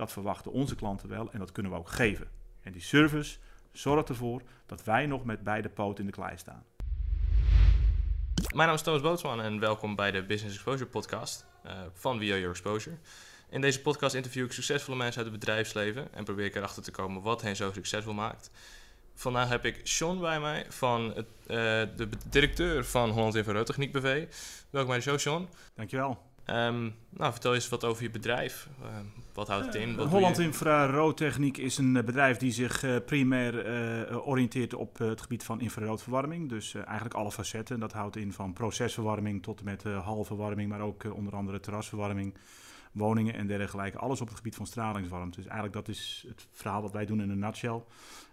Dat verwachten onze klanten wel en dat kunnen we ook geven. En die service zorgt ervoor dat wij nog met beide poten in de klei staan. Mijn naam is Thomas Bootsman en welkom bij de Business Exposure podcast uh, van Via Your Exposure. In deze podcast interview ik succesvolle mensen uit het bedrijfsleven en probeer ik erachter te komen wat hen zo succesvol maakt. Vandaag heb ik Sean bij mij, van het, uh, de directeur van Holland Infraroodtechniek BV. Welkom bij de show, Sean. Dankjewel. Um, nou, vertel eens wat over je bedrijf. Uh, wat houdt het in? Wat Holland Infraroodtechniek is een bedrijf die zich uh, primair uh, oriënteert op het gebied van infraroodverwarming. Dus eigenlijk alle facetten. Dat houdt in van procesverwarming tot en met halverwarming, maar ook onder andere terrasverwarming, woningen en dergelijke. Alles op het gebied van stralingswarmte. Dus eigenlijk dat is het verhaal wat wij doen in een nutshell.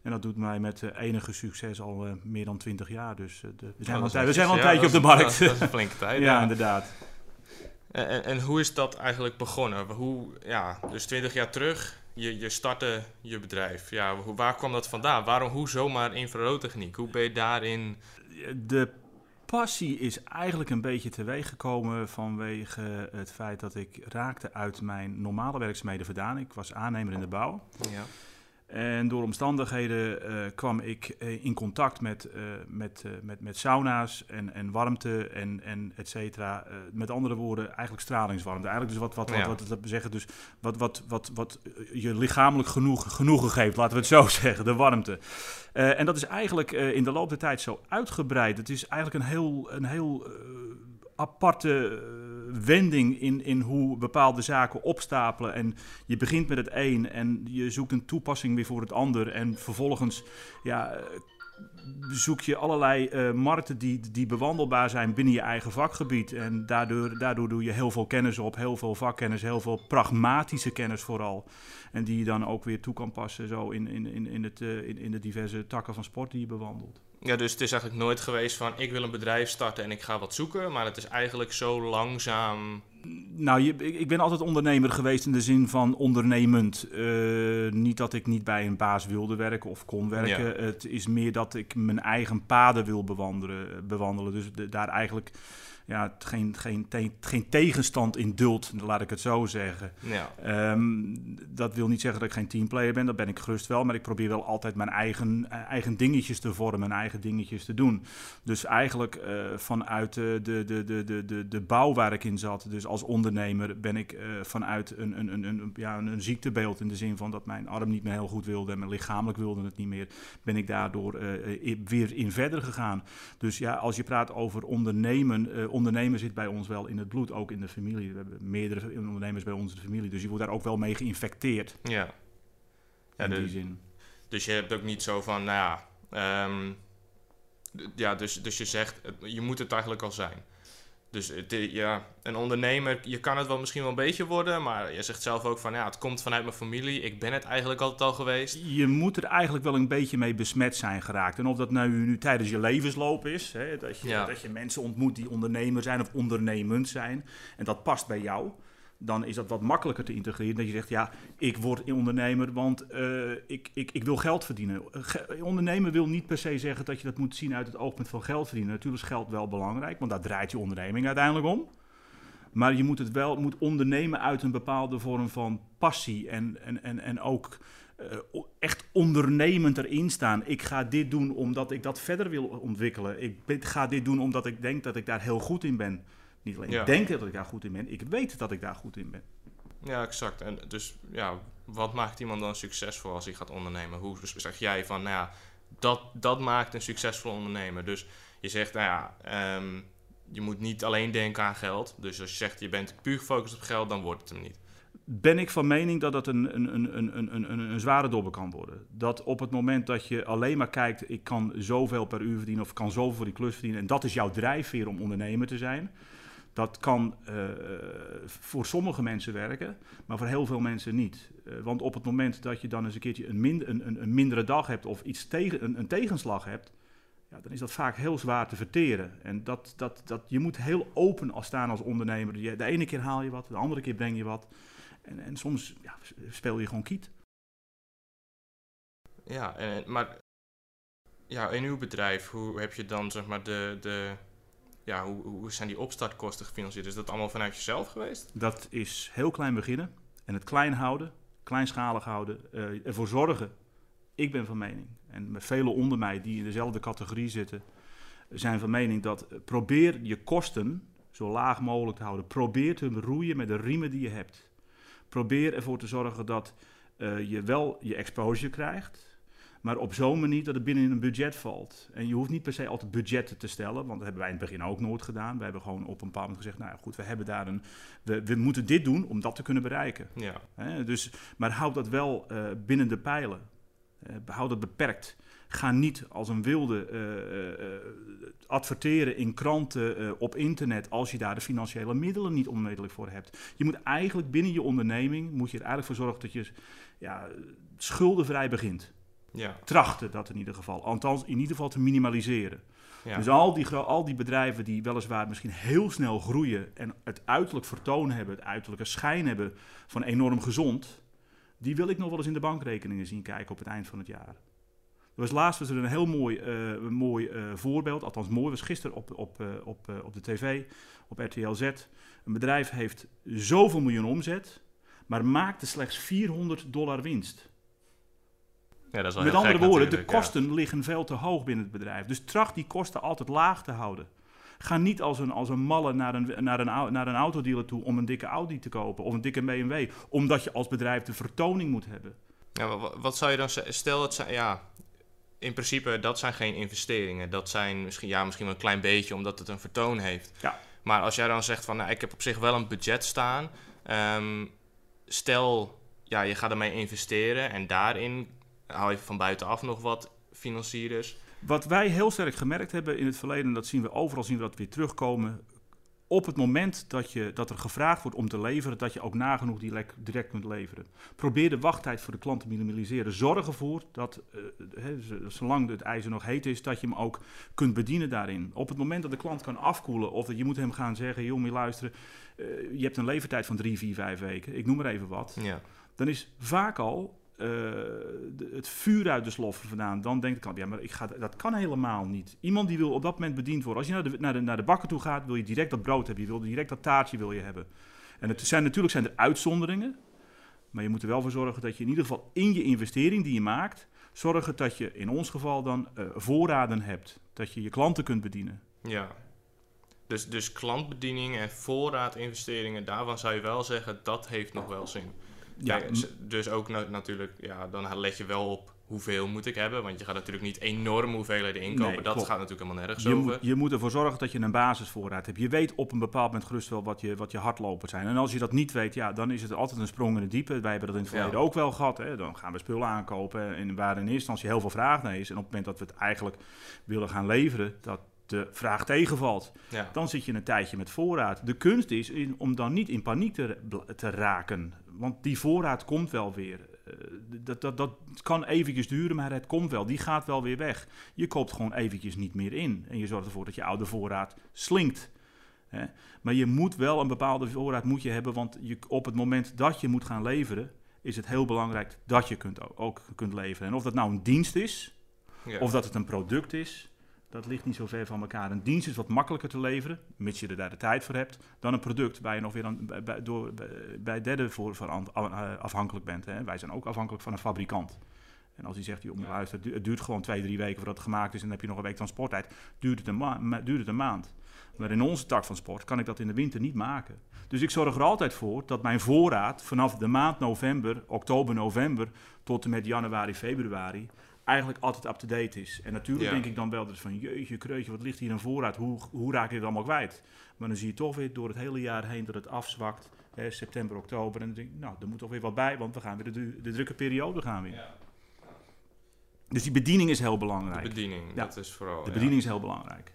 En dat doet mij met enige succes al meer dan 20 jaar. Dus de, we zijn, oh, al, we zijn al een tijdje op de markt. Dat, dat is een flinke tijd. ja, ja, inderdaad. En, en, hoe is dat eigenlijk begonnen? Hoe, ja, dus 20 jaar terug, je, je startte je bedrijf. Ja, hoe, waar kwam dat vandaan? Waarom, hoe zomaar infraroodtechniek? Hoe ben je daarin... De passie is eigenlijk een beetje teweeg gekomen vanwege het feit dat ik raakte uit mijn normale werkzaamheden vandaan. Ik was aannemer in de bouw. Ja. En door omstandigheden uh, kwam ik uh, in contact met, uh, met, met, met sauna's en, en warmte en, en et cetera. met andere woorden, eigenlijk stralingswarmte. Eigenlijk dus wat, wat, ja. wat, wat, wat zeggen, dus wat, wat, wat, wat je lichamelijk genoeg, genoegen geeft, laten we het zo zeggen, de warmte. en dat is eigenlijk in de loop der tijd zo uitgebreid. Het is eigenlijk een heel, een heel aparte wending in, in hoe bepaalde zaken opstapelen. En je begint met het een en je zoekt een toepassing weer voor het ander. En vervolgens ja, zoek je allerlei uh, markten die, die bewandelbaar zijn binnen je eigen vakgebied. En daardoor, daardoor doe je heel veel kennis op, heel veel vakkennis, heel veel pragmatische kennis vooral. En die je dan ook weer toe kan passen zo in, in, in, in, het, uh, in, in de diverse takken van sport die je bewandelt. Ja, dus het is eigenlijk nooit geweest van ik wil een bedrijf starten en ik ga wat zoeken. Maar het is eigenlijk zo langzaam. Nou, je, ik ben altijd ondernemer geweest in de zin van ondernemend. Uh, niet dat ik niet bij een baas wilde werken of kon werken. Ja. Het is meer dat ik mijn eigen paden wil bewandelen. bewandelen. Dus de, daar eigenlijk ja, geen, geen, te, geen tegenstand in duld, laat ik het zo zeggen. Ja. Um, dat wil niet zeggen dat ik geen teamplayer ben, dat ben ik gerust wel, maar ik probeer wel altijd mijn eigen, eigen dingetjes te vormen, mijn eigen dingetjes te doen. Dus eigenlijk uh, vanuit de, de, de, de, de, de bouw waar ik in zat, dus als ondernemer, ben ik uh, vanuit een, een, een, een, ja, een, een ziektebeeld in de zin van dat mijn arm niet meer heel goed wilde en mijn lichamelijk wilde het niet meer, ben ik daardoor uh, weer in verder gegaan. Dus ja, als je praat over ondernemen, ondernemer zit bij ons wel in het bloed, ook in de familie. We hebben meerdere ondernemers bij ons in de familie, dus je wordt daar ook wel mee geïnfecteerd. Ja. ja in dus, die zin. Dus je hebt ook niet zo van, nou ja, um, ja dus, dus je zegt, je moet het eigenlijk al zijn. Dus het, ja, een ondernemer, je kan het wel misschien wel een beetje worden, maar je zegt zelf ook van ja, het komt vanuit mijn familie, ik ben het eigenlijk altijd al geweest. Je moet er eigenlijk wel een beetje mee besmet zijn geraakt. En of dat nou nu tijdens je levensloop is, hè, dat, je, ja. dat je mensen ontmoet die ondernemer zijn of ondernemend zijn, en dat past bij jou dan is dat wat makkelijker te integreren. Dat je zegt, ja, ik word ondernemer, want uh, ik, ik, ik wil geld verdienen. Ondernemen wil niet per se zeggen dat je dat moet zien uit het oogpunt van geld verdienen. Natuurlijk is geld wel belangrijk, want daar draait je onderneming uiteindelijk om. Maar je moet het wel moet ondernemen uit een bepaalde vorm van passie en, en, en, en ook uh, echt ondernemend erin staan. Ik ga dit doen omdat ik dat verder wil ontwikkelen. Ik ga dit doen omdat ik denk dat ik daar heel goed in ben. Niet alleen ja. denken dat ik daar goed in ben, ik weet dat ik daar goed in ben. Ja, exact. En dus ja, wat maakt iemand dan succesvol als hij gaat ondernemen? Hoe zeg jij van, nou ja, dat, dat maakt een succesvol ondernemer. Dus je zegt, nou ja, um, je moet niet alleen denken aan geld. Dus als je zegt, je bent puur gefocust op geld, dan wordt het hem niet. Ben ik van mening dat dat een, een, een, een, een, een, een zware dobber kan worden. Dat op het moment dat je alleen maar kijkt, ik kan zoveel per uur verdienen of ik kan zoveel voor die klus verdienen. En dat is jouw drijfveer om ondernemer te zijn dat kan uh, voor sommige mensen werken, maar voor heel veel mensen niet. Uh, want op het moment dat je dan eens een keertje een, een, een, een mindere dag hebt of iets tegen, een, een, tegenslag hebt, ja, dan is dat vaak heel zwaar te verteren. En dat, dat, dat, je moet heel open staan als ondernemer. De ene keer haal je wat, de andere keer breng je wat. En, en soms ja, speel je gewoon kiet. Ja, en, maar ja, in uw bedrijf, hoe heb je dan zeg maar de, de ja, hoe, hoe zijn die opstartkosten gefinancierd? Is dat allemaal vanuit jezelf geweest? Dat is heel klein beginnen en het klein houden kleinschalig houden, uh, ervoor zorgen. Ik ben van mening, en met velen onder mij die in dezelfde categorie zitten, zijn van mening dat probeer je kosten zo laag mogelijk te houden. Probeer te roeien met de riemen die je hebt. Probeer ervoor te zorgen dat je wel je exposure krijgt maar op zo'n manier dat het binnen een budget valt. En je hoeft niet per se altijd budgetten te stellen, want dat hebben wij in het begin ook nooit gedaan. We hebben gewoon op een bepaald moment gezegd, nou ja, goed, we hebben daar een, we, we moeten dit doen om dat te kunnen bereiken. Ja. dus, maar houd dat wel uh, binnen de pijlen. Uh, houd het beperkt. Ga niet als een wilde uh, adverteren in kranten, op internet, als je daar de financiële middelen niet onmiddellijk voor hebt. Je moet eigenlijk binnen je onderneming, moet je er eigenlijk voor zorgen dat je ja, schuldenvrij begint. Ja. Trachten dat in ieder geval. Althans, in ieder geval te minimaliseren. Ja. Dus al die, al die bedrijven die weliswaar misschien heel snel groeien en het uiterlijk vertoon hebben, het uiterlijke schijn hebben van enorm gezond, die wil ik nog wel eens in de bankrekeningen zien kijken op het eind van het jaar. Er was laatst was er een heel mooi, uh, mooi uh, voorbeeld, althans mooi, was gisteren op, op, uh, op, op de tv, op RTL Z. Een bedrijf heeft zoveel miljoen omzet, maar maakte slechts 400 dollar winst. Ja, dat is Met andere woorden, de kosten liggen veel te hoog binnen het bedrijf. Dus tracht die kosten altijd laag te houden. Ga niet als een, als een malle naar een, naar, een, naar een autodealer toe om een dikke Audi te kopen of een dikke BMW, omdat je als bedrijf de vertoning moet hebben. Ja, wat, wat zou je dan zeggen? Stel dat zijn, ja, in principe dat zijn geen investeringen. Dat zijn misschien, ja, misschien wel een klein beetje omdat het een vertoon heeft. Ja. Maar als jij dan zegt van, nou, ik heb op zich wel een budget staan. Ehm, stel, ja, je gaat ermee investeren en daarin hou je van buitenaf nog wat financierders. Wat wij heel sterk gemerkt hebben in het verleden, dat zien we overal zien we dat weer terugkomen. Op het moment dat, je, dat er gevraagd wordt om te leveren, dat je ook nagenoeg die direct kunt leveren. Probeer de wachttijd voor de klant te minimaliseren. Zorg ervoor dat, uh, zolang het ijzer nog heet is, dat je hem ook kunt bedienen daarin. Op het moment dat de klant kan afkoelen, of dat je moet hem gaan zeggen: joh, moet je luisteren, uh, je hebt een levertijd van drie, vier, vijf weken, ik noem maar even wat. Ja. Dan is vaak al uh, het vuur uit de sloffen vandaan, dan denkt de ja, maar ik ga, dat kan helemaal niet. Iemand die wil op dat moment bediend worden. Als je naar de, naar de, naar de bakker toe gaat, wil je direct dat brood hebben, je wil direct dat taartje wil je hebben. En het zijn, natuurlijk zijn er uitzonderingen, maar je moet er wel voor zorgen dat je in ieder geval in je investering die je maakt, zorgen dat je in ons geval dan uh, voorraden hebt, dat je je klanten kunt bedienen. Ja, dus, dus klantbediening en voorraadinvesteringen, daarvan zou je wel zeggen, dat heeft nog wel zin. Ja, dus ook natuurlijk, ja, dan let je wel op hoeveel moet ik hebben. Want je gaat natuurlijk niet enorm hoeveelheden inkopen. dat gaat natuurlijk helemaal nergens je over. Moet, je moet ervoor zorgen dat je een basisvoorraad hebt. Je weet op een bepaald moment gerust wel wat je, wat je hardlopers zijn. En als je dat niet weet, ja, dan is het altijd een sprong in het diepe. Wij hebben dat in het verleden ook wel gehad. Hè. Dan gaan we spullen aankopen en waar in eerste instantie heel veel vraag naar is. En op het moment dat we het eigenlijk willen gaan leveren, dat de vraag tegenvalt, dan zit je een tijdje met voorraad. De kunst is in, om dan niet in paniek te, te raken want die voorraad komt wel weer. Uh, dat, dat, dat kan eventjes duren, maar het komt wel. Die gaat wel weer weg. Je koopt gewoon eventjes niet meer in. En je zorgt ervoor dat je oude voorraad slinkt. Hè? Maar je moet wel een bepaalde voorraad moet je hebben. Want je, op het moment dat je moet gaan leveren, is het heel belangrijk dat je kunt, ook kunt leveren. En of dat nou een dienst is, of dat het een product is, dat ligt niet zo ver van elkaar. Een dienst is wat makkelijker te leveren, mits je er daar de tijd voor hebt, dan een product waar je nog weer aan, bij, door, bij derden voor, eh, afhankelijk bent. Hè. Wij zijn ook afhankelijk van een fabrikant. En als hij zegt, joh, ja. luister, het duurt gewoon twee, drie weken voordat het gemaakt is en dan heb je nog een week transporttijd, duurt het een, duurt het een maand. Maar in onze tak van sport kan ik dat in de winter niet maken. Dus ik zorg er altijd voor dat mijn voorraad vanaf de maand november, oktober, november tot en met januari, februari eigenlijk altijd up-to-date is. En natuurlijk denk ik dan wel dat van jeetje, kreutje, wat ligt hier een voorraad? Hoe, hoe raak je het allemaal kwijt? Maar dan zie je toch weer door het hele jaar heen dat het afzwakt. Hè, september, oktober. En dan denk ik, nou, er moet toch weer wat bij, want we gaan weer de, de drukke periode gaan weer. Ja. Dus die bediening is heel belangrijk. De bediening, ja. dat is vooral. De bediening is heel belangrijk.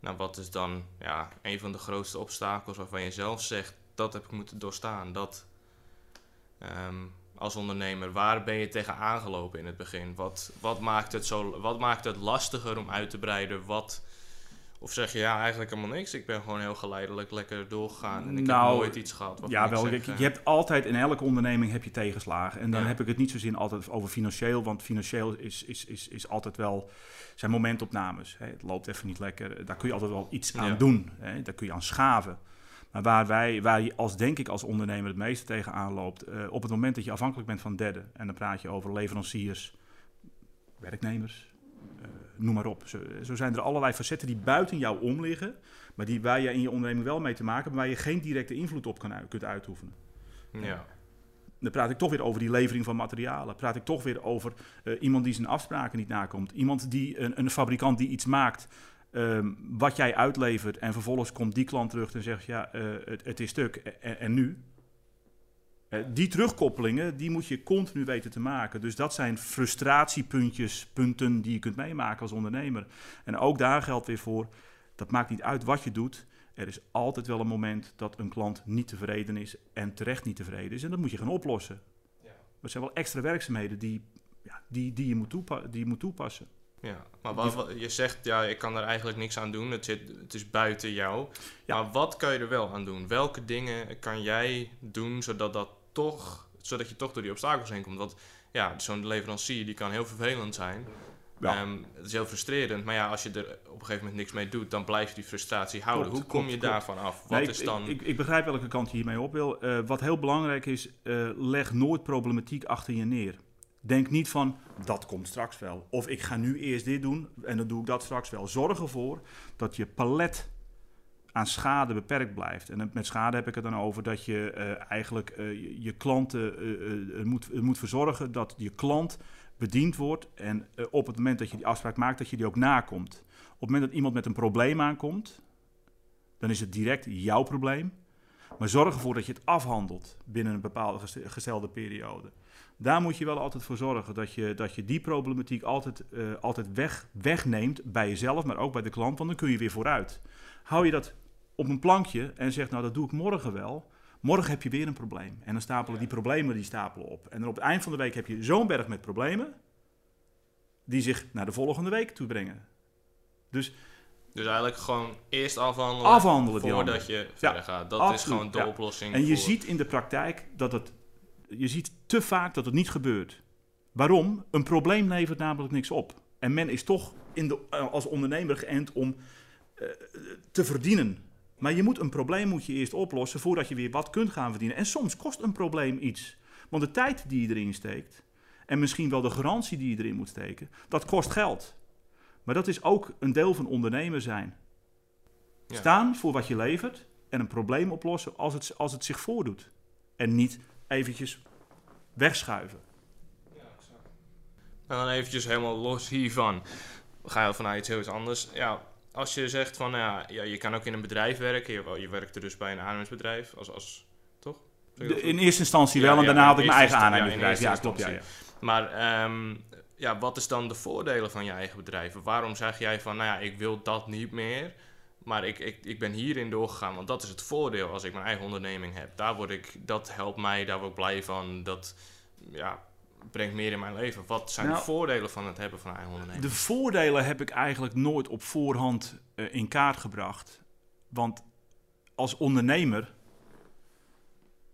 Nou, wat is dan ja, een van de grootste obstakels waarvan je zelf zegt, dat heb ik moeten doorstaan? Dat, ehm, als ondernemer? Waar ben je tegen aangelopen in het begin? Wat, wat, maakt het zo, wat maakt het lastiger om uit te breiden? Wat, of zeg je ja, eigenlijk helemaal niks. Ik ben gewoon heel geleidelijk lekker doorgegaan. En ik nou, heb nooit iets gehad. Wat ja, wel. Je, je hebt altijd in elke onderneming heb je tegenslagen. En dan heb ik het niet zozeer altijd over financieel. Want financieel is, is, is, is altijd wel zijn momentopnames. Hè. Het loopt even niet lekker. Daar kun je altijd wel iets aan doen. Hè. Daar kun je aan schaven. Maar waar, wij, waar je als, denk ik, als ondernemer het meeste tegenaan loopt, uh, op het moment dat je afhankelijk bent van derden, en dan praat je over leveranciers, werknemers, uh, noem maar op. Zo, zo, zijn er allerlei facetten die buiten jou om liggen, maar die, waar je in je onderneming wel mee te maken hebt, maar waar je geen directe invloed op kan, kunt uitoefenen. Ja. Dan praat ik toch weer over die levering van materialen. Praat ik toch weer over uh, iemand die zijn afspraken niet nakomt. Iemand die een, een fabrikant die iets maakt um, wat jij uitlevert. En vervolgens komt die klant terug en zegt: Ja, uh, het, het, is stuk. En, en nu? Uh, die terugkoppelingen die moet je continu weten te maken. Dus dat zijn frustratiepuntjes, punten die je kunt meemaken als ondernemer. En ook daar geldt weer voor: dat maakt niet uit wat je doet. Er is altijd wel een moment dat een klant niet tevreden is en terecht niet tevreden is. En dat moet je gaan oplossen. Ja. Dat zijn wel extra werkzaamheden die, ja, die, die, je, moet toepa die je moet toepassen. Ja, maar wat, je zegt, ja, ik kan er eigenlijk niks aan doen. Het, zit, het is buiten jou. Ja. Maar wat kan je er wel aan doen? Welke dingen kan jij doen zodat, dat toch, zodat je toch door die obstakels heen komt? Want ja, zo'n leverancier die kan heel vervelend zijn. Ja. Um, het is heel frustrerend, maar ja, als je er op een gegeven moment niks mee doet, dan blijf je die frustratie houden. Hoe kom je daarvan af? Wat nee, is dan... Ik, ik, begrijp welke kant je hiermee op wil. Uh, wat heel belangrijk is, uh, leg nooit problematiek achter je neer. Denk niet van, dat komt straks wel. Of ik ga nu eerst dit doen en dan doe ik dat straks wel. Zorg ervoor dat je palet aan schade beperkt blijft. En met schade heb ik het dan over dat je uh, eigenlijk je, je, klanten moet, moet verzorgen dat je klant bediend wordt. En uh, op het moment dat je die afspraak maakt, dat je die ook nakomt. Op het moment dat iemand met een probleem aankomt, dan is het direct jouw probleem. Maar zorg ervoor dat je het afhandelt binnen een bepaalde gestelde periode. Daar moet je wel altijd voor zorgen dat je, dat je die problematiek altijd, uh, altijd weg, wegneemt bij jezelf, maar ook bij de klant, want dan kun je weer vooruit. Hou je dat op een plankje en zegt, nou dat doe ik morgen wel, Morgen heb je weer een probleem. En dan stapelen die problemen die stapelen op. En dan op het eind van de week heb je zo'n berg met problemen. die zich naar de volgende week toe brengen. Dus. Dus eigenlijk gewoon eerst afhandelen. Afhandelen voordat je verder gaat. Dat is gewoon de oplossing. En je ziet in de praktijk dat het. Je ziet te vaak dat het niet gebeurt. Waarom? Een probleem levert namelijk niks op. En men is toch in de, als ondernemer geënt om uh, te verdienen. Maar je moet een probleem moet je eerst oplossen voordat je weer wat kunt gaan verdienen. En soms kost een probleem iets. Want de tijd die je erin steekt, en misschien wel de garantie die je erin moet steken, dat kost geld. Maar dat is ook een deel van ondernemer zijn. Ja. Staan voor wat je levert en een probleem oplossen als het, als het zich voordoet. En niet eventjes wegschuiven. Ja, exact. En dan eventjes helemaal los hiervan. We gaan vanuit iets heel anders. Ja, als je zegt van, ja, ja, je kan ook in een bedrijf werken. Je, je werkte dus bij een aannemingsbedrijf, als, als, toch? in eerste instantie wel, en daarna had ik mijn eigen aannemingsbedrijf. Ja, klopt, ja, Maar um, ja, wat is dan de voordelen van je eigen bedrijf? Waarom zeg jij van, nou ja, ik wil dat niet meer... Maar ik, ik, ik ben hierin doorgegaan, want dat is het voordeel als ik mijn eigen onderneming heb. Daar word ik, dat helpt mij, daar word ik blij van. Dat, ja, brengt meer in mijn leven. Wat zijn nou, de voordelen van het hebben van een eigen onderneming? De voordelen heb ik eigenlijk nooit op voorhand uh, in kaart gebracht. Want als ondernemer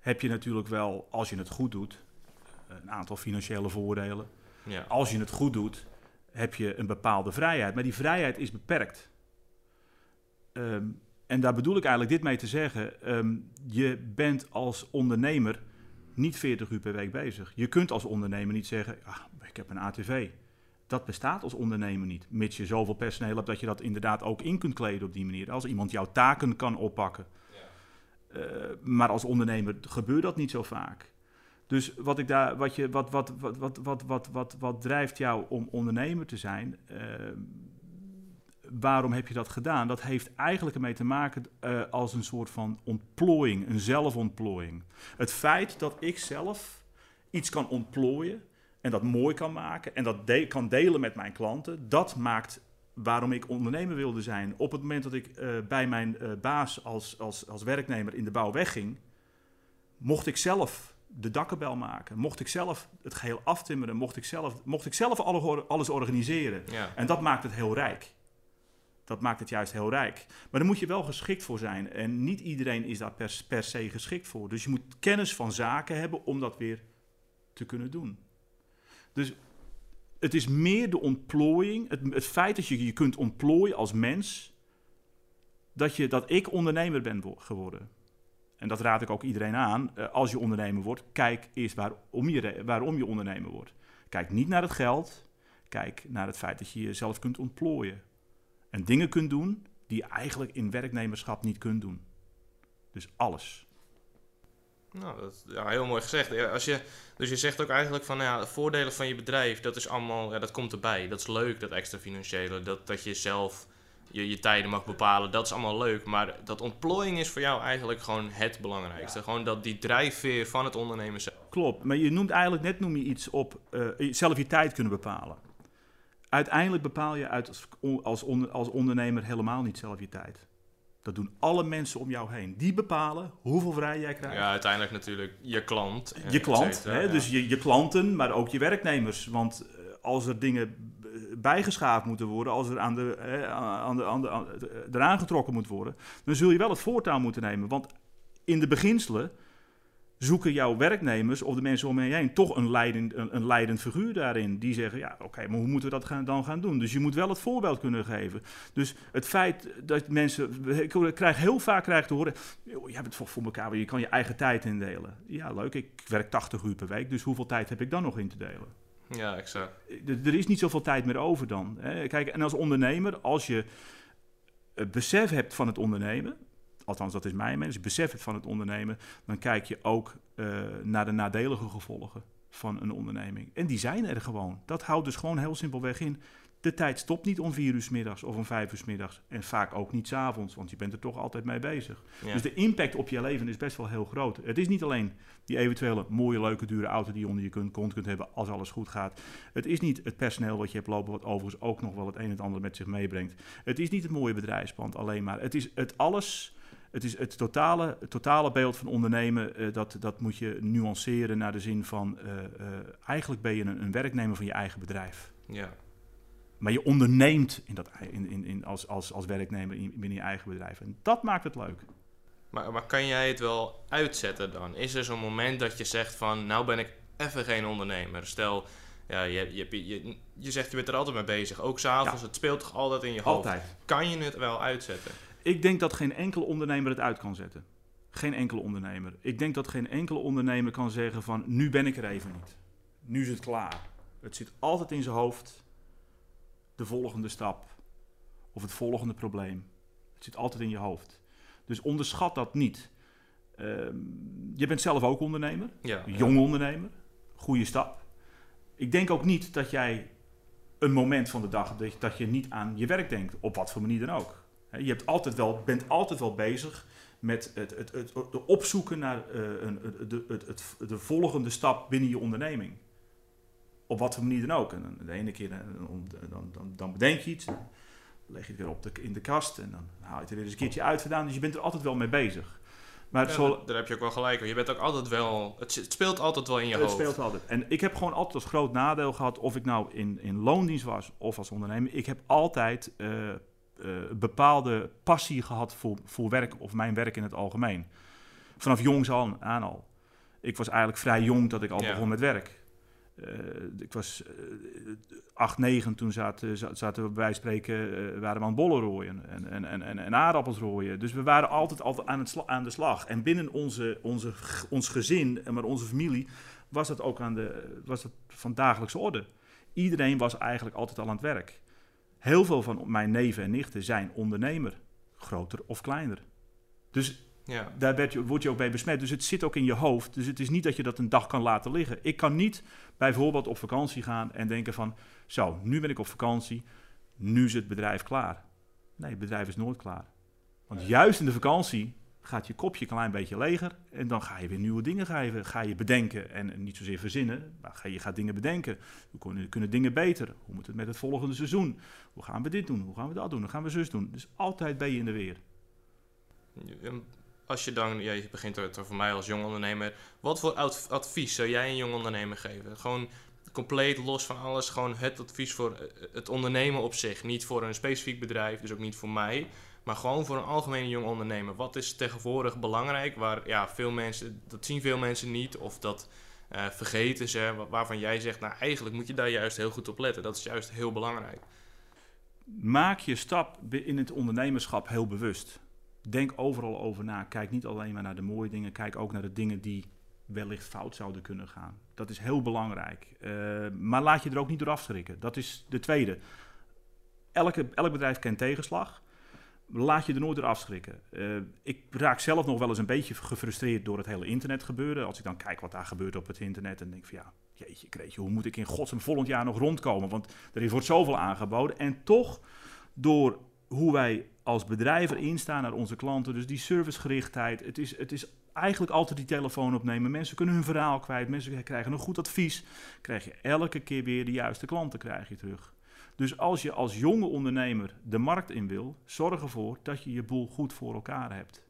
heb je natuurlijk wel, als je het goed doet, een aantal financiële voordelen. Ja. Als je het goed doet, heb je een bepaalde vrijheid. Maar die vrijheid is beperkt. Um, en daar bedoel ik eigenlijk dit mee te zeggen. Um, je bent als ondernemer niet 40 uur per week bezig. Je kunt als ondernemer niet zeggen, ah, ik heb een ATV. Dat bestaat als ondernemer niet. Mits je zoveel personeel hebt dat je dat inderdaad ook in kunt kleden op die manier. Als iemand jouw taken kan oppakken. Ja. Uh, maar als ondernemer gebeurt dat niet zo vaak. Dus wat, ik daar, wat, je, wat, wat, wat, wat, wat, wat, wat, wat drijft jou om ondernemer te zijn? Uh, waarom heb je dat gedaan? Dat heeft eigenlijk ermee te maken uh, als een soort van ontplooiing, een zelfontplooiing. Het feit dat ik zelf iets kan ontplooien en dat mooi kan maken en dat de kan delen met mijn klanten, dat maakt waarom ik ondernemer wilde zijn. Op het moment dat ik uh, bij mijn uh, baas als, als, als werknemer in de bouw wegging, mocht ik zelf de dakkenbel maken. Mocht ik zelf het geheel aftimmeren, mocht ik zelf, mocht ik zelf alles organiseren. Ja. En dat maakt het heel rijk dat maakt het juist heel rijk. Maar daar moet je wel geschikt voor zijn. En niet iedereen is daar per, se geschikt voor. Dus je moet kennis van zaken hebben om dat weer te kunnen doen. Dus het is meer de ontplooiing, het, het feit dat je je kunt ontplooien als mens, dat, je, dat ik ondernemer ben geworden. En dat raad ik ook iedereen aan. Uh, als je ondernemer wordt, kijk eerst waarom je, waarom je ondernemer wordt. Kijk niet naar het geld. Kijk naar het feit dat je jezelf kunt ontplooien. En dingen kunt doen die je eigenlijk in werknemerschap niet kunt doen. Dus alles. Nou, dat is ja, heel mooi gezegd. Als je, dus je zegt ook eigenlijk van ja, de voordelen van je bedrijf, dat is allemaal, ja, dat komt erbij. Dat is leuk, dat extra financiële. Dat, dat je zelf je, je tijden mag bepalen, dat is allemaal leuk. Maar dat ontplooiing is voor jou eigenlijk gewoon het belangrijkste. Gewoon dat die drijfveer van het ondernemen zelf. Klopt, maar je noemt eigenlijk net noem je iets op uh, zelf je tijd kunnen bepalen. Uiteindelijk bepaal je uit als, als, als ondernemer helemaal niet zelf je tijd. Dat doen alle mensen om jou heen. Die bepalen hoeveel vrij jij krijgt. Ja, uiteindelijk natuurlijk je klant. Je klant, hè, dus je, je klanten, maar ook je werknemers. Want eh, als er dingen bijgeschaafd moeten worden, als er aan de, aan de, aan de, aan de, eraan getrokken moet worden, dan zul je wel het voortouw moeten nemen. Want in de beginselen zoeken jouw werknemers of de mensen om je heen toch een leidend, een, een leidend figuur daarin. Die zeggen, ja oké, maar hoe moeten we dat gaan, dan gaan doen? Dus je moet wel het voorbeeld kunnen geven. Dus het feit dat mensen, ik krijg heel vaak krijg te horen, je hebt het voor, voor elkaar, je kan je eigen tijd indelen. Ja leuk, ik werk 80 uur per week, dus hoeveel tijd heb ik dan nog in te delen? Ja, exact. Er is niet zoveel tijd meer over dan. Hè. Kijk, en als ondernemer, als je het besef hebt van het ondernemen, althans dat is mijn als je besef hebt van het ondernemen, dan kijk je ook uh, naar de nadelige gevolgen van een onderneming. En die zijn er gewoon. Dat houdt dus gewoon heel simpelweg in. De tijd stopt niet om vier uur s middags of om vijf uur s middags. En vaak ook niet s avonds, want je bent er toch altijd mee bezig. Dus de impact op je leven is best wel heel groot. Het is niet alleen die eventuele mooie, leuke, dure auto die je onder je kunt, kont kunt hebben als alles goed gaat. Het is niet het personeel wat je hebt lopen, wat overigens ook nog wel het een en het ander met zich meebrengt. Het is niet het mooie bedrijfspand alleen maar. Het is het alles het is het totale, het totale beeld van ondernemen, uh, dat, dat moet je nuanceren naar de zin van, uh, uh, eigenlijk ben je een, een, werknemer van je eigen bedrijf. Ja. Maar je onderneemt in dat, in, in, in als, als, als werknemer in, binnen je eigen bedrijf. En dat maakt het leuk. Maar, maar kan jij het wel uitzetten dan? Is er zo'n moment dat je zegt van, nou ben ik even geen ondernemer. Stel, ja, je, je, je, je zegt je bent er altijd mee bezig. Ook s'avonds, ja. het speelt toch altijd in je hoofd. Altijd. Kan je het wel uitzetten? Ik denk dat geen enkele ondernemer het uit kan zetten. Geen enkele ondernemer. Ik denk dat geen enkele ondernemer kan zeggen van nu ben ik er even niet. Nu is het klaar. Het zit altijd in zijn hoofd. De volgende stap. Of het volgende probleem. Het zit altijd in je hoofd. Dus onderschat dat niet. Ehm, je bent zelf ook ondernemer. Ja, jong ondernemer. Goede stap. Ik denk ook niet dat jij een moment van de dag dat je, dat je niet aan je werk denkt. Op wat voor manier dan ook. Je hebt altijd wel, bent altijd wel bezig met het, het, het, het opzoeken naar uh, een, de, het, het, de volgende stap binnen je onderneming. Op wat voor manier dan ook. En de ene keer eh, dan, dan, dan bedenk je iets, dan leg je het weer op de, in de kast en dan haal je het er weer eens een keertje uit vandaan. Dus je bent er altijd wel mee bezig. Maar daar heb je ook wel gelijk. Je bent ook altijd wel. Het speelt altijd wel in je het hoofd. Het speelt altijd. En ik heb gewoon altijd als groot nadeel gehad, of ik nou in, in loondienst was of als ondernemer. Ik heb altijd uh, uh, bepaalde passie gehad voor, voor werk of mijn werk in het algemeen. Vanaf jongs aan, aan al. Ik was eigenlijk vrij jong dat ik al begon met werk. Uh, ik was uh, 8, 9, toen zaten, zaten we bij spreken, uh, waren we aan bollen rooien en, en, en, en, en aardappels rooien. Dus we waren altijd, altijd aan, het aan de slag. En binnen onze, onze, ons gezin, maar onze familie, was dat ook aan de, was dat van dagelijkse orde. Iedereen was eigenlijk altijd al aan het werk. Heel veel van mijn neven en nichten zijn ondernemer, groter of kleiner. Dus ja. daar werd je, word je ook bij besmet. Dus het zit ook in je hoofd. Dus het is niet dat je dat een dag kan laten liggen. Ik kan niet bijvoorbeeld op vakantie gaan en denken van... zo, nu ben ik op vakantie, nu is het bedrijf klaar. Nee, het bedrijf is nooit klaar. Want juist in de vakantie gaat je kopje een klein beetje leger. En dan ga je weer nieuwe dingen je, ga je bedenken. En niet zozeer verzinnen, maar ga, je gaat dingen bedenken. Hoe kunnen, kunnen dingen beter? Hoe moet het met het volgende seizoen? Hoe gaan we dit doen? Hoe gaan we dat doen? Hoe gaan we zus doen? Dus altijd ben je in de weer. Als je dan, ja, je begint het voor mij als jong ondernemer. Wat voor advies zou jij een jong ondernemer geven? Gewoon compleet los van alles. Gewoon het advies voor het ondernemen op zich. Niet voor een specifiek bedrijf, dus ook niet voor mij. Maar gewoon voor een algemene jong ondernemer. Wat is tegenwoordig belangrijk? Waar ja, veel mensen, dat zien veel mensen niet. Of dat uh, vergeten ze. Waarvan jij zegt, nou eigenlijk moet je daar juist heel goed op letten. Dat is juist heel belangrijk. Maak je stap in het ondernemerschap heel bewust. denk overal over na. Kijk niet alleen maar naar de mooie dingen, kijk ook naar de dingen die wellicht fout zouden kunnen gaan. Dat is heel belangrijk. Uh, maar laat je er ook niet door afschrikken. Dat is de tweede. Elke, elk bedrijf kent tegenslag. Laat je er nooit door afschrikken. Uh, ik raak zelf nog wel eens een beetje gefrustreerd door het hele internet gebeuren. Als ik dan kijk wat daar gebeurt op het internet en denk van ja, jeetje, kreetje, hoe moet ik in godsnaam volgend jaar nog rondkomen? Want er wordt zoveel aangeboden. En toch, door hoe wij als bedrijf erin staan naar onze klanten, dus die servicegerichtheid, het is, het is eigenlijk altijd die telefoon opnemen. Mensen kunnen hun verhaal kwijt, mensen krijgen een goed advies. Krijg je elke keer weer de juiste klanten krijg je terug. Dus als je als jonge ondernemer de markt in wil, zorg ervoor dat je je boel goed voor elkaar hebt.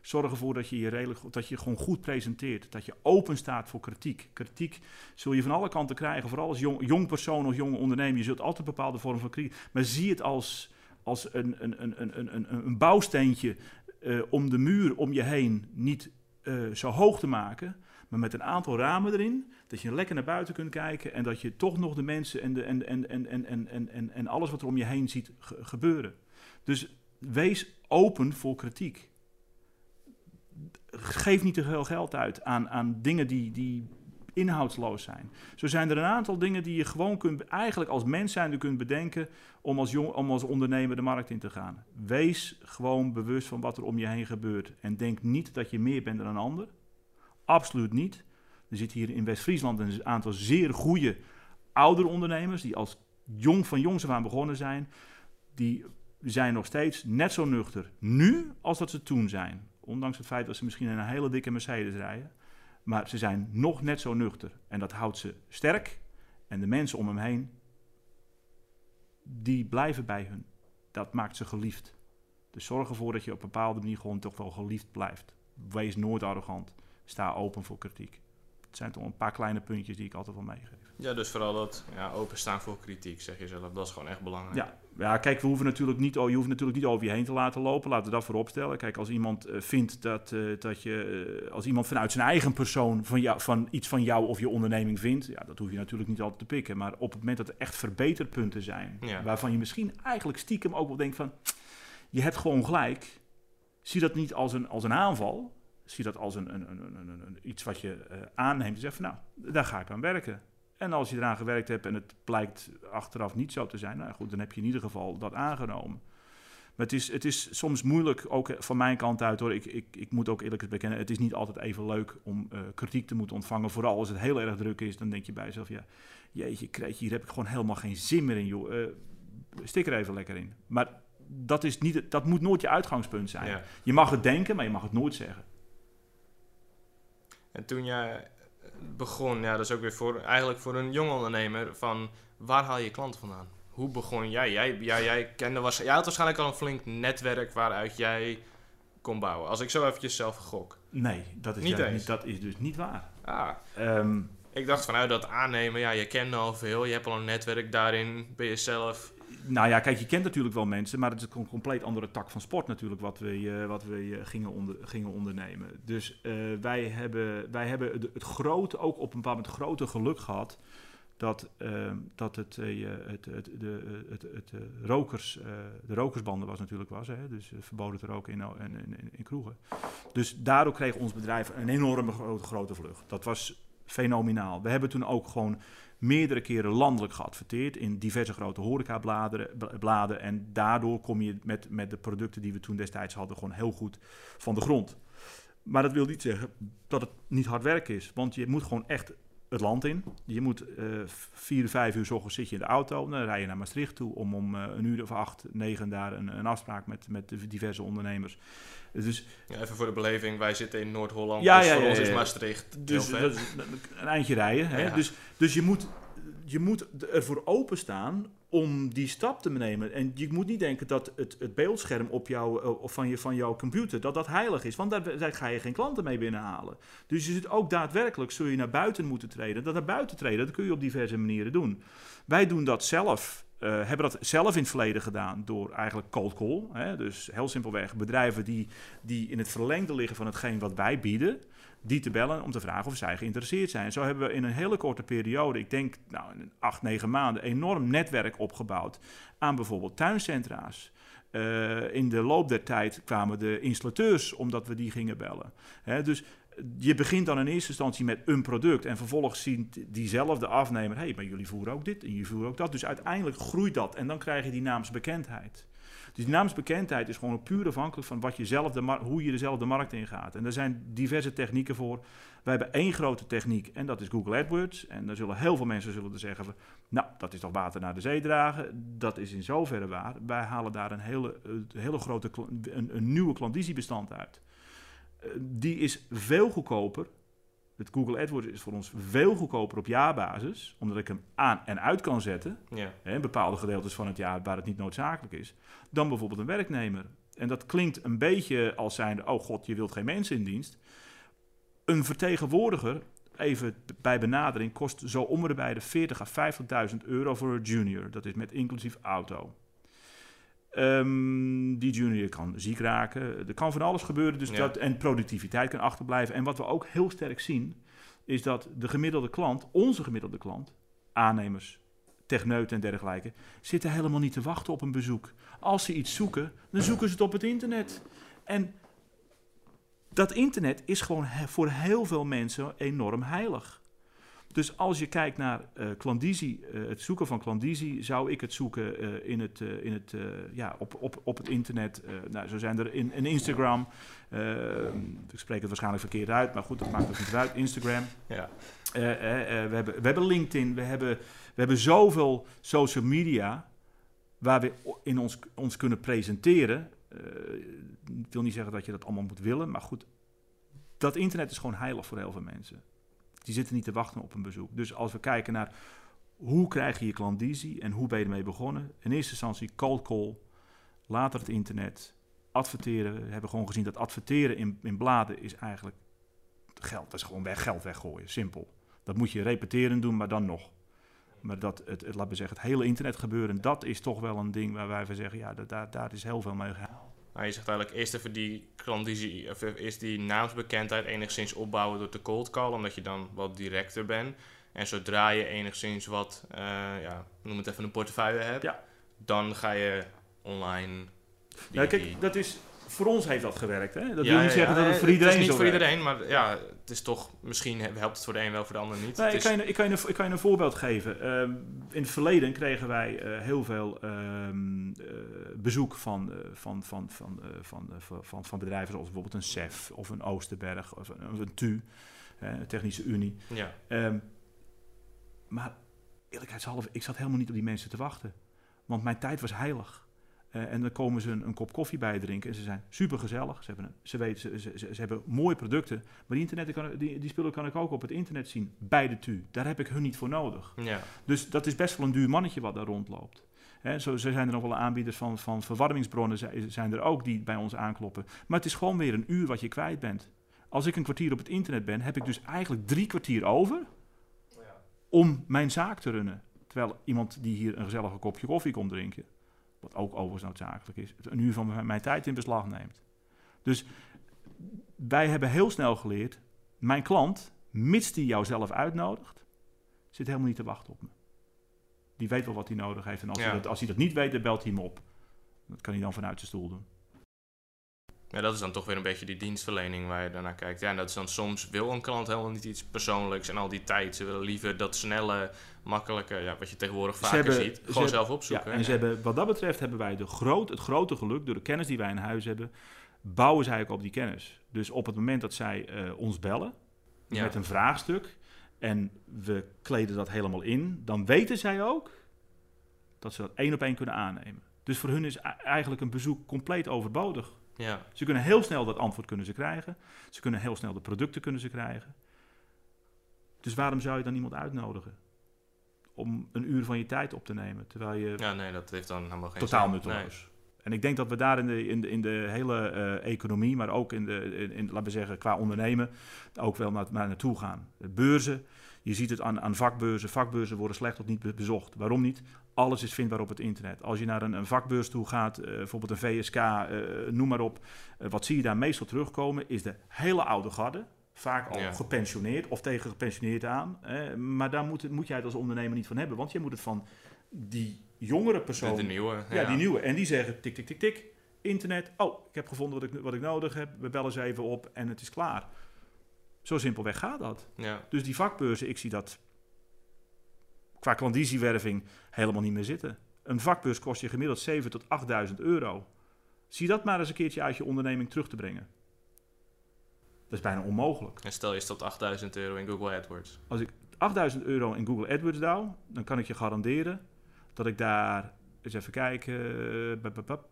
Zorg ervoor dat je je, redelijk, dat je gewoon goed presenteert. Dat je open staat voor kritiek. Kritiek zul je van alle kanten krijgen. Vooral als jong, persoon of jonge ondernemer. Je zult altijd een bepaalde vorm van kritiek. Maar zie het als, als een, een, een, een, een, een bouwsteentje uh, om de muur om je heen niet uh, zo hoog te maken. Maar met een aantal ramen erin. Dat je lekker naar buiten kunt kijken. En dat je toch nog de mensen en, de, en, en, en, en, en, en, en alles wat er om je heen ziet gebeuren. Dus wees open voor kritiek geef niet te veel geld uit aan, aan dingen die, die inhoudsloos zijn. Zo zijn er een aantal dingen die je gewoon kunt, eigenlijk als mens zijnde kunt bedenken om als, jong, om als ondernemer de markt in te gaan. Wees gewoon bewust van wat er om je heen gebeurt. En denk niet dat je meer bent dan een ander. Absoluut niet. Er zit hier in West-Friesland een aantal zeer goede oudere ondernemers die als jong van jongs af aan begonnen zijn. Die zijn nog steeds net zo nuchter nu als dat ze toen zijn. Ondanks het feit dat ze misschien in een hele dikke Mercedes rijden. Maar ze zijn nog net zo nuchter. En dat houdt ze sterk. En de mensen om hem heen, die blijven bij hun. Dat maakt ze geliefd. Dus zorg ervoor dat je op een bepaalde manier gewoon toch wel geliefd blijft. Wees nooit arrogant. Sta open voor kritiek. Het zijn toch een paar kleine puntjes die ik altijd wel meegeef. Ja, dus vooral dat ja, openstaan voor kritiek, zeg je zelf. Dat is gewoon echt belangrijk. Ja, ja kijk, we hoeven natuurlijk niet, je hoeft natuurlijk niet over je heen te laten lopen. Laten we dat voorop stellen. Kijk, als iemand uh, vindt dat, uh, dat je... Uh, als iemand vanuit zijn eigen persoon van, jou, van iets van jou of je onderneming vindt... Ja, dat hoef je natuurlijk niet altijd te pikken. Maar op het moment dat er echt verbeterpunten zijn... Ja. waarvan je misschien eigenlijk stiekem ook wel denkt van... je hebt gewoon gelijk. Zie dat niet als een, als een aanval zie dat als een, een, een, een iets wat je uh, aanneemt en zegt van nou, daar ga ik aan werken. En als je eraan gewerkt hebt en het blijkt achteraf niet zo te zijn, nou goed, dan heb je in ieder geval dat aangenomen. Maar het is, het is soms moeilijk, ook van mijn kant uit hoor. Ik, ik, ik moet ook eerlijk bekennen, het is niet altijd even leuk om uh, kritiek te moeten ontvangen. Vooral als het heel erg druk is, dan denk je bij jezelf, ja, jeetje, kreetje, hier heb ik gewoon helemaal geen zin meer in, joh. Uh, stik er even lekker in. Maar dat, is niet, dat moet nooit je uitgangspunt zijn. Ja. Je mag het denken, maar je mag het nooit zeggen. En toen jij begon, ja, dat is ook weer voor, eigenlijk voor een jong ondernemer, van waar haal je klanten vandaan? Hoe begon jij? Jij, jij, jij, kende was, jij had waarschijnlijk al een flink netwerk waaruit jij kon bouwen. Als ik zo eventjes zelf gok. Nee, dat is, niet, niet dat is dus niet waar. Ah. Um, ik dacht vanuit dat aannemen, ja, je kent al veel, je hebt al een netwerk daarin, ben je zelf nou ja, kijk, je kent natuurlijk wel mensen, maar het is een compleet andere tak van sport natuurlijk wat we, uh, wat we uh, gingen, onder, gingen ondernemen. Dus uh, wij hebben, wij hebben het, het, grote, ook op een bepaald moment grote geluk gehad dat, ehm, dat het, het, het, de, het, het, rokers, de rokersbanden was natuurlijk was, hè, dus verboden te roken in, in, in, in, kroegen. Dus daardoor kreeg ons bedrijf een enorme grote, grote vlucht. Dat was fenomenaal. We hebben toen ook gewoon meerdere keren landelijk geadverteerd in diverse grote horecabladen. En daardoor kom je met, met de producten die we toen destijds hadden gewoon heel goed van de grond. Maar dat wil niet zeggen dat het niet hard werk is. Want je moet gewoon echt het land in. Je moet uh, vier, vijf uur s ochtends zit je in de auto. Dan rij je naar Maastricht toe om om uh, een uur of acht, negen daar een, een afspraak met, met diverse ondernemers. Dus, ja, even voor de beleving, wij zitten in Noord-Holland, ja, dus ja, voor ons is Maastricht dus, dat een eindje rijden. Hè? Dus, dus je moet, je moet ervoor openstaan om die stap te nemen. En je moet niet denken dat het, het beeldscherm op eh, of van, je, van jouw computer, dat dat heilig is. Want daar, ga je geen klanten mee binnenhalen. Dus je zit ook daadwerkelijk, zul je naar buiten moeten treden. Dat naar buiten treden, dat kun je op diverse manieren doen. Wij doen dat zelf uh, hebben dat zelf in het verleden gedaan door eigenlijk cold call. Hè? Dus heel simpelweg bedrijven die, die in het verlengde liggen van hetgeen wat wij bieden, die te bellen om te vragen of zij geïnteresseerd zijn. Zo hebben we in een hele korte periode, ik denk nou, acht, negen maanden, enorm netwerk opgebouwd aan bijvoorbeeld tuincentra's. Uh, in de loop der tijd kwamen de installateurs, omdat we die gingen bellen. Dus je begint dan in eerste instantie met een product en vervolgens ziet diezelfde afnemer, hé, hey, maar jullie voeren ook dit en jullie voeren ook dat. Dus uiteindelijk groeit dat en dan krijg je die naamsbekendheid. Dus die naamsbekendheid is gewoon puur afhankelijk van wat je zelf de hoe je dezelfde markt ingaat. En er zijn diverse technieken voor. Wij hebben één grote techniek en dat is Google AdWords. En daar zullen heel veel mensen zullen er zeggen, van, nou, dat is toch water naar de zee dragen. Dat is in zoverre waar. Wij halen daar een hele, hele grote, een, een nieuwe klandizie-bestand uit. Eh, die is veel goedkoper. Het Google AdWords is voor ons veel goedkoper op jaarbasis, omdat ik hem aan en uit kan zetten. Ja. Hè, bepaalde gedeeltes van het jaar waar het niet noodzakelijk is, dan bijvoorbeeld een werknemer. En dat klinkt een beetje als zijnde, oh god, je wilt geen mensen in dienst. Een vertegenwoordiger, even bij benadering, kost zo om de bij de 40 à 50.000 euro voor een junior. Dat is met inclusief auto. Um, die junior kan ziek raken. Er kan van alles gebeuren. Dus dat, en productiviteit kan achterblijven. En wat we ook heel sterk zien, is dat de gemiddelde klant, onze gemiddelde klant, aannemers, techneuten en dergelijke, zitten helemaal niet te wachten op een bezoek. Als ze iets zoeken, dan zoeken ze het op het internet. En dat internet is gewoon voor heel veel mensen enorm heilig. Dus als je kijkt naar uh, klandizie, uh, het zoeken van klandizie, zou ik het zoeken uh, in het, in het, ja, op, op, op het internet. nou, zo zijn er in, in Instagram. ik spreek het waarschijnlijk verkeerd uit, maar goed, dat maakt ook niet uit. Instagram. Ja. we, hebben, we hebben LinkedIn, we hebben, we hebben zoveel social media waar we in ons, ons kunnen presenteren. ik wil niet zeggen dat je dat allemaal moet willen, maar goed, dat internet is gewoon heilig voor heel veel mensen. Die zitten niet te wachten op een bezoek. Dus als we kijken naar hoe krijg je je klandizie en hoe ben je ermee begonnen? In eerste instantie cold call, later het internet, adverteren. We hebben gewoon gezien dat adverteren in, in bladen is eigenlijk geld. Dat is gewoon weg, geld weggooien, simpel. Dat moet je repeteren doen, maar dan nog. Maar dat, het, laten zeggen, het hele internet gebeuren, dat is toch wel een ding waar wij van zeggen, ja, daar, daar is heel veel mee gehaald. Nou, je zegt eigenlijk eerst even die klandizie, of eerst die naamsbekendheid enigszins opbouwen door te cold call, omdat je dan wat directer bent. En zodra je enigszins wat, uh, ja, noem het even een portefeuille hebt, ja. dan ga je online. nou, kijk, dat is voor ons heeft dat gewerkt. Hè? Dat wil niet zeggen dat het voor iedereen is. Het is niet voor iedereen, maar ja, het is toch, misschien helpt het voor de een wel, voor de ander niet. Nee, ik, kan je, ik, kan je, ik kan je een voorbeeld geven. Ehm, in het verleden kregen wij uh, heel veel uh, bezoek van, van, van, van, van, van, van, bedrijven zoals bijvoorbeeld een SEF of een Oosterberg of een, een TU, Technische Unie. Ja. Um, maar eerlijkheidshalve, ik zat helemaal niet op die mensen te wachten. Want mijn tijd was heilig. Uh, en dan komen ze een, een, kop koffie bij drinken en ze zijn super gezellig. Ze hebben, ze, weten, ze, ze, ze, hebben mooie producten. Maar die, internet kan, die, die spullen kan ik ook op het internet zien bij de TU. Daar heb ik hun niet voor nodig. Ja. Dus dat is best wel een duur mannetje wat daar rondloopt. He, zo, zo, zijn er nog wel aanbieders van, van verwarmingsbronnen zijn er ook die bij ons aankloppen. Maar het is gewoon weer een uur wat je kwijt bent. Als ik een kwartier op het internet ben, heb ik dus eigenlijk drie kwartier over ja. om mijn zaak te runnen. Terwijl iemand die hier een gezellige kopje koffie komt drinken, wat ook overigens noodzakelijk is, een uur van mijn tijd in beslag neemt. Dus wij hebben heel snel geleerd, mijn klant, mits die jou zelf uitnodigt, zit helemaal niet te wachten op me. Die weet wel wat hij nodig heeft. En als, hij, dat, als hij dat niet weet, dan belt hij hem op. Dat kan hij dan vanuit zijn stoel doen. Ja, dat is dan toch weer een beetje die dienstverlening waar je daarnaar kijkt. Ja, en dat is dan soms wil een klant helemaal niet iets persoonlijks en al die tijd. Ze willen liever dat snelle, makkelijke, ja, wat je tegenwoordig vaker ziet, gewoon zelf opzoeken. Ja, en ze hebben, wat dat betreft hebben wij de groot, het grote geluk, door de kennis die wij in huis hebben, bouwen zij ook op die kennis. Dus op het moment dat zij uh, ons bellen met een vraagstuk en we kleden dat helemaal in, dan weten zij ook dat ze dat één op één kunnen aannemen. Dus voor hun is eigenlijk een bezoek compleet overbodig. Ja. Ze kunnen heel snel dat antwoord kunnen ze krijgen. Ze kunnen heel snel de producten kunnen ze krijgen. Dus waarom zou je dan iemand uitnodigen? Om een uur van je tijd op te nemen. Terwijl je. Ja, nee, dat heeft dan helemaal geen Totaal nutteloos. En ik denk dat we daar in de, in de, in de hele uh, economie, maar ook in de, in, in, laten we zeggen, qua ondernemen, ook wel naar, naar naartoe gaan. Beurzen, je ziet het aan, aan vakbeurzen. Vakbeurzen worden slecht of niet bezocht. Waarom niet? Alles is vindbaar op het internet. Als je naar een, een vakbeurs toe gaat, uh, bijvoorbeeld een VSK, uh, eh, noem maar op. Uh, wat zie je daar meestal terugkomen, is de hele oude garde. Vaak al Ja. gepensioneerd of tegen gepensioneerd aan. Eh, maar daar moet, moet jij het als ondernemer niet van hebben. Want je moet het van die jongere persoon... De nieuwe. ja, die nieuwe. En die zeggen tik, tik, tik, tik. Internet. Oh, ik heb gevonden wat ik, wat ik nodig heb. We bellen ze even op en het is klaar. Zo simpelweg gaat dat. Ja, Dus die vakbeurzen, ik zie dat qua klandisiewerving helemaal niet meer zitten. Een vakbeurs kost je gemiddeld 7.000 tot 8.000 euro. Zie dat maar eens een keertje uit je onderneming terug te brengen. Dat is bijna onmogelijk. en stel je stopt 8000 euro in Google AdWords. Als ik 8000 euro in Google AdWords douw, dan kan ik je garanderen dat ik daar, eens even kijken, eh, bap, bap, bap,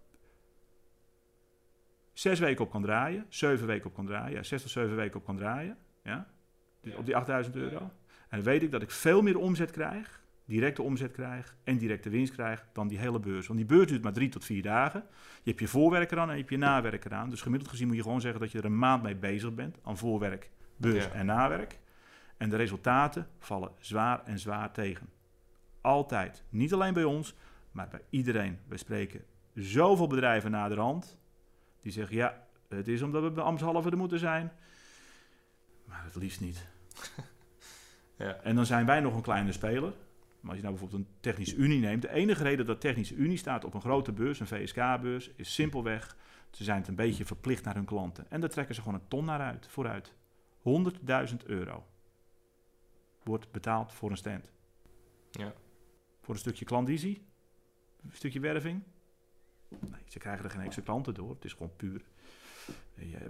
zes weken op kan draaien, zeven weken op kan draaien, ja, zes tot zeven weken op kan draaien, ja, Dus op die 8000 euro. En dan weet ik dat ik veel meer omzet krijg, directe omzet krijg en directe winst krijg dan die hele beurs. Want die beurs duurt maar drie tot vier dagen. Je hebt je voorwerk eraan en je hebt je nawerk eraan. Dus gemiddeld gezien moet je gewoon zeggen dat je er een maand mee bezig bent aan voorwerk, beurs Ja. en nawerk. En de resultaten vallen zwaar en zwaar tegen. Altijd. Niet alleen bij ons, maar bij iedereen. We spreken zoveel bedrijven naderhand die zeggen: ja, het is omdat we bij Amshalve er moeten zijn. Maar het liefst niet. Ja. En dan zijn wij nog een kleine speler. Maar als je nou bijvoorbeeld een technische unie neemt. De enige reden dat technische unie staat op een grote beurs, een VSK-beurs, is simpelweg. Ze zijn het een beetje verplicht naar hun klanten. En daar trekken ze gewoon een ton naar uit, vooruit. 100.000 euro wordt betaald voor een stand. Ja. Voor een stukje klandizie, een stukje werving. Nee, ze krijgen er geen extra klanten door. Het is gewoon puur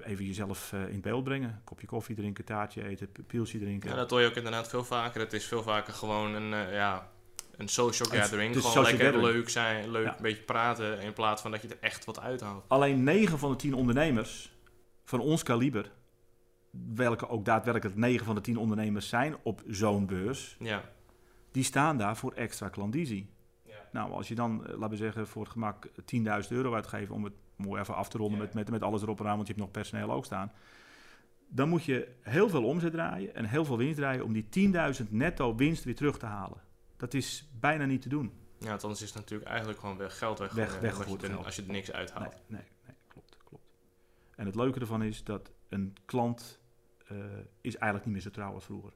even jezelf eh, in beeld brengen. Kopje koffie drinken, taartje eten, pilsje drinken. Ja, dat hoor je ook inderdaad veel vaker. Het is veel vaker gewoon een, eh, ja, een social gathering. het Gewoon lekker gathering. leuk zijn, leuk Ja. een beetje praten. In plaats van dat je er echt wat uithaalt. Alleen 9 van de 10 ondernemers van ons kaliber, welke ook daadwerkelijk 9 van de 10 ondernemers zijn op zo'n beurs, Ja. die staan daar voor extra klandizie. Ja. Nou, als je dan, eh, laten we zeggen, voor het gemak 10.000 euro uitgeeft om het mooi even af te ronden Ja. met, met, met alles erop en aan, want je hebt nog personeel ook staan. Dan moet je heel veel omzet draaien en heel veel winst draaien om die 10.000 netto winst weer terug te halen. Dat is bijna niet te doen. Ja, want anders is het natuurlijk eigenlijk gewoon weg, geld weg. Weg- je er-. Als je er niks uithaalt. Nee, nee, nee, klopt, klopt. En het leuke ervan is dat een klant eh, is eigenlijk niet meer zo trouw als vroeger.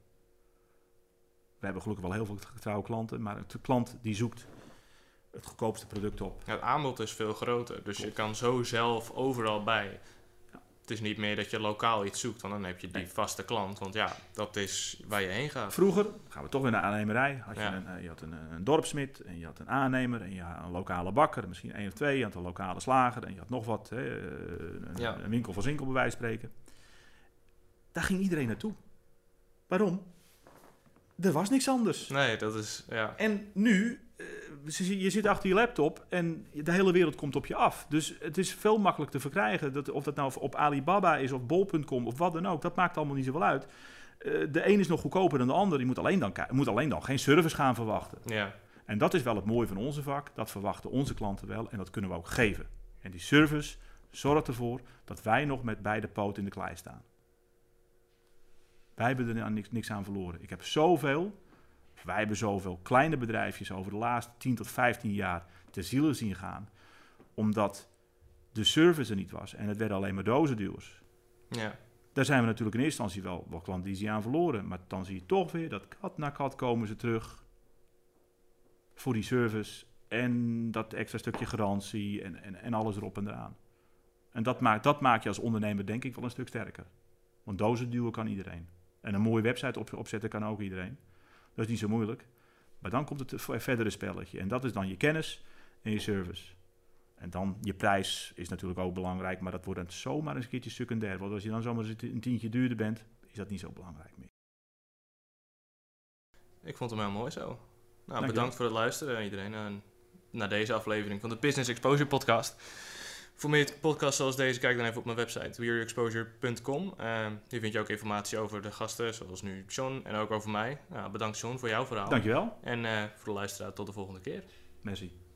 We hebben gelukkig wel heel veel trouwe klanten, maar een klant die zoekt het goedkoopste product op. Ja, het aanbod is veel groter, dus je kan zo zelf overal bij. Ja. Het is niet meer dat je lokaal iets zoekt, want dan heb je die Nee. vaste klant. Want ja, dat is waar je heen gaat. Vroeger, gaan we toch weer naar aannemerij, had je, Ja. een, eh, je had een, eh, een dorpsmid en je had een aannemer en je had een lokale bakker, misschien één of twee, je had een lokale slager en je had nog wat, hè, eh, een, Ja. een winkel van zinkel bij wijze spreken. Daar ging iedereen naartoe. Waarom? Er was niks anders. Nee, dat is, ja. En nu, je je zit achter je laptop en de hele wereld komt op je af. Dus het is veel makkelijker te verkrijgen. Dat, of dat nou op Alibaba is of bol.com of wat dan ook. Dat maakt allemaal niet zoveel uit. Eh, de een is nog goedkoper dan de ander. Je moet alleen dan, moet alleen dan geen service gaan verwachten. Ja, En dat is wel het mooie van onze vak. Dat verwachten onze klanten wel en dat kunnen we ook geven. En die service zorgt ervoor dat wij nog met beide poten in de klei staan. Wij hebben er niks, niks aan verloren. Ik heb zoveel, wij hebben zoveel kleine bedrijfjes over de laatste 10 tot 15 jaar ter ziele zien gaan. Omdat de service er niet was en het werden alleen maar dozenduwers. ja. Daar zijn we natuurlijk in eerste instantie wel, wel klanten die ze aan verloren. Maar dan zie je toch weer dat kat na kat komen ze terug voor die service. En dat extra stukje garantie en, en, en alles erop en eraan. En dat maakt, dat maakt je als ondernemer denk ik wel een stuk sterker. Want dozen duwen kan iedereen. En een mooie website op, opzetten kan ook iedereen. Dat is niet zo moeilijk. Maar dan komt het verdere spelletje. En dat is dan je kennis en je service. En dan je prijs is natuurlijk ook belangrijk, maar dat wordt dan zomaar eens een keertje secundair. Want als je dan zomaar een tientje duurder bent, is dat niet zo belangrijk meer. Ik vond hem heel mooi zo. Nou, bedankt voor het luisteren iedereen eh, naar deze aflevering van de Business Exposure Podcast. Voor meer podcasts zoals deze, kijk dan even op mijn website, weareexposure.com. Eh, hier vind je ook informatie over de gasten, zoals nu John en ook over mij. Nou, bedankt John voor jouw verhaal. Dankjewel. En eh, voor de luisteraar, tot de volgende keer. Merci.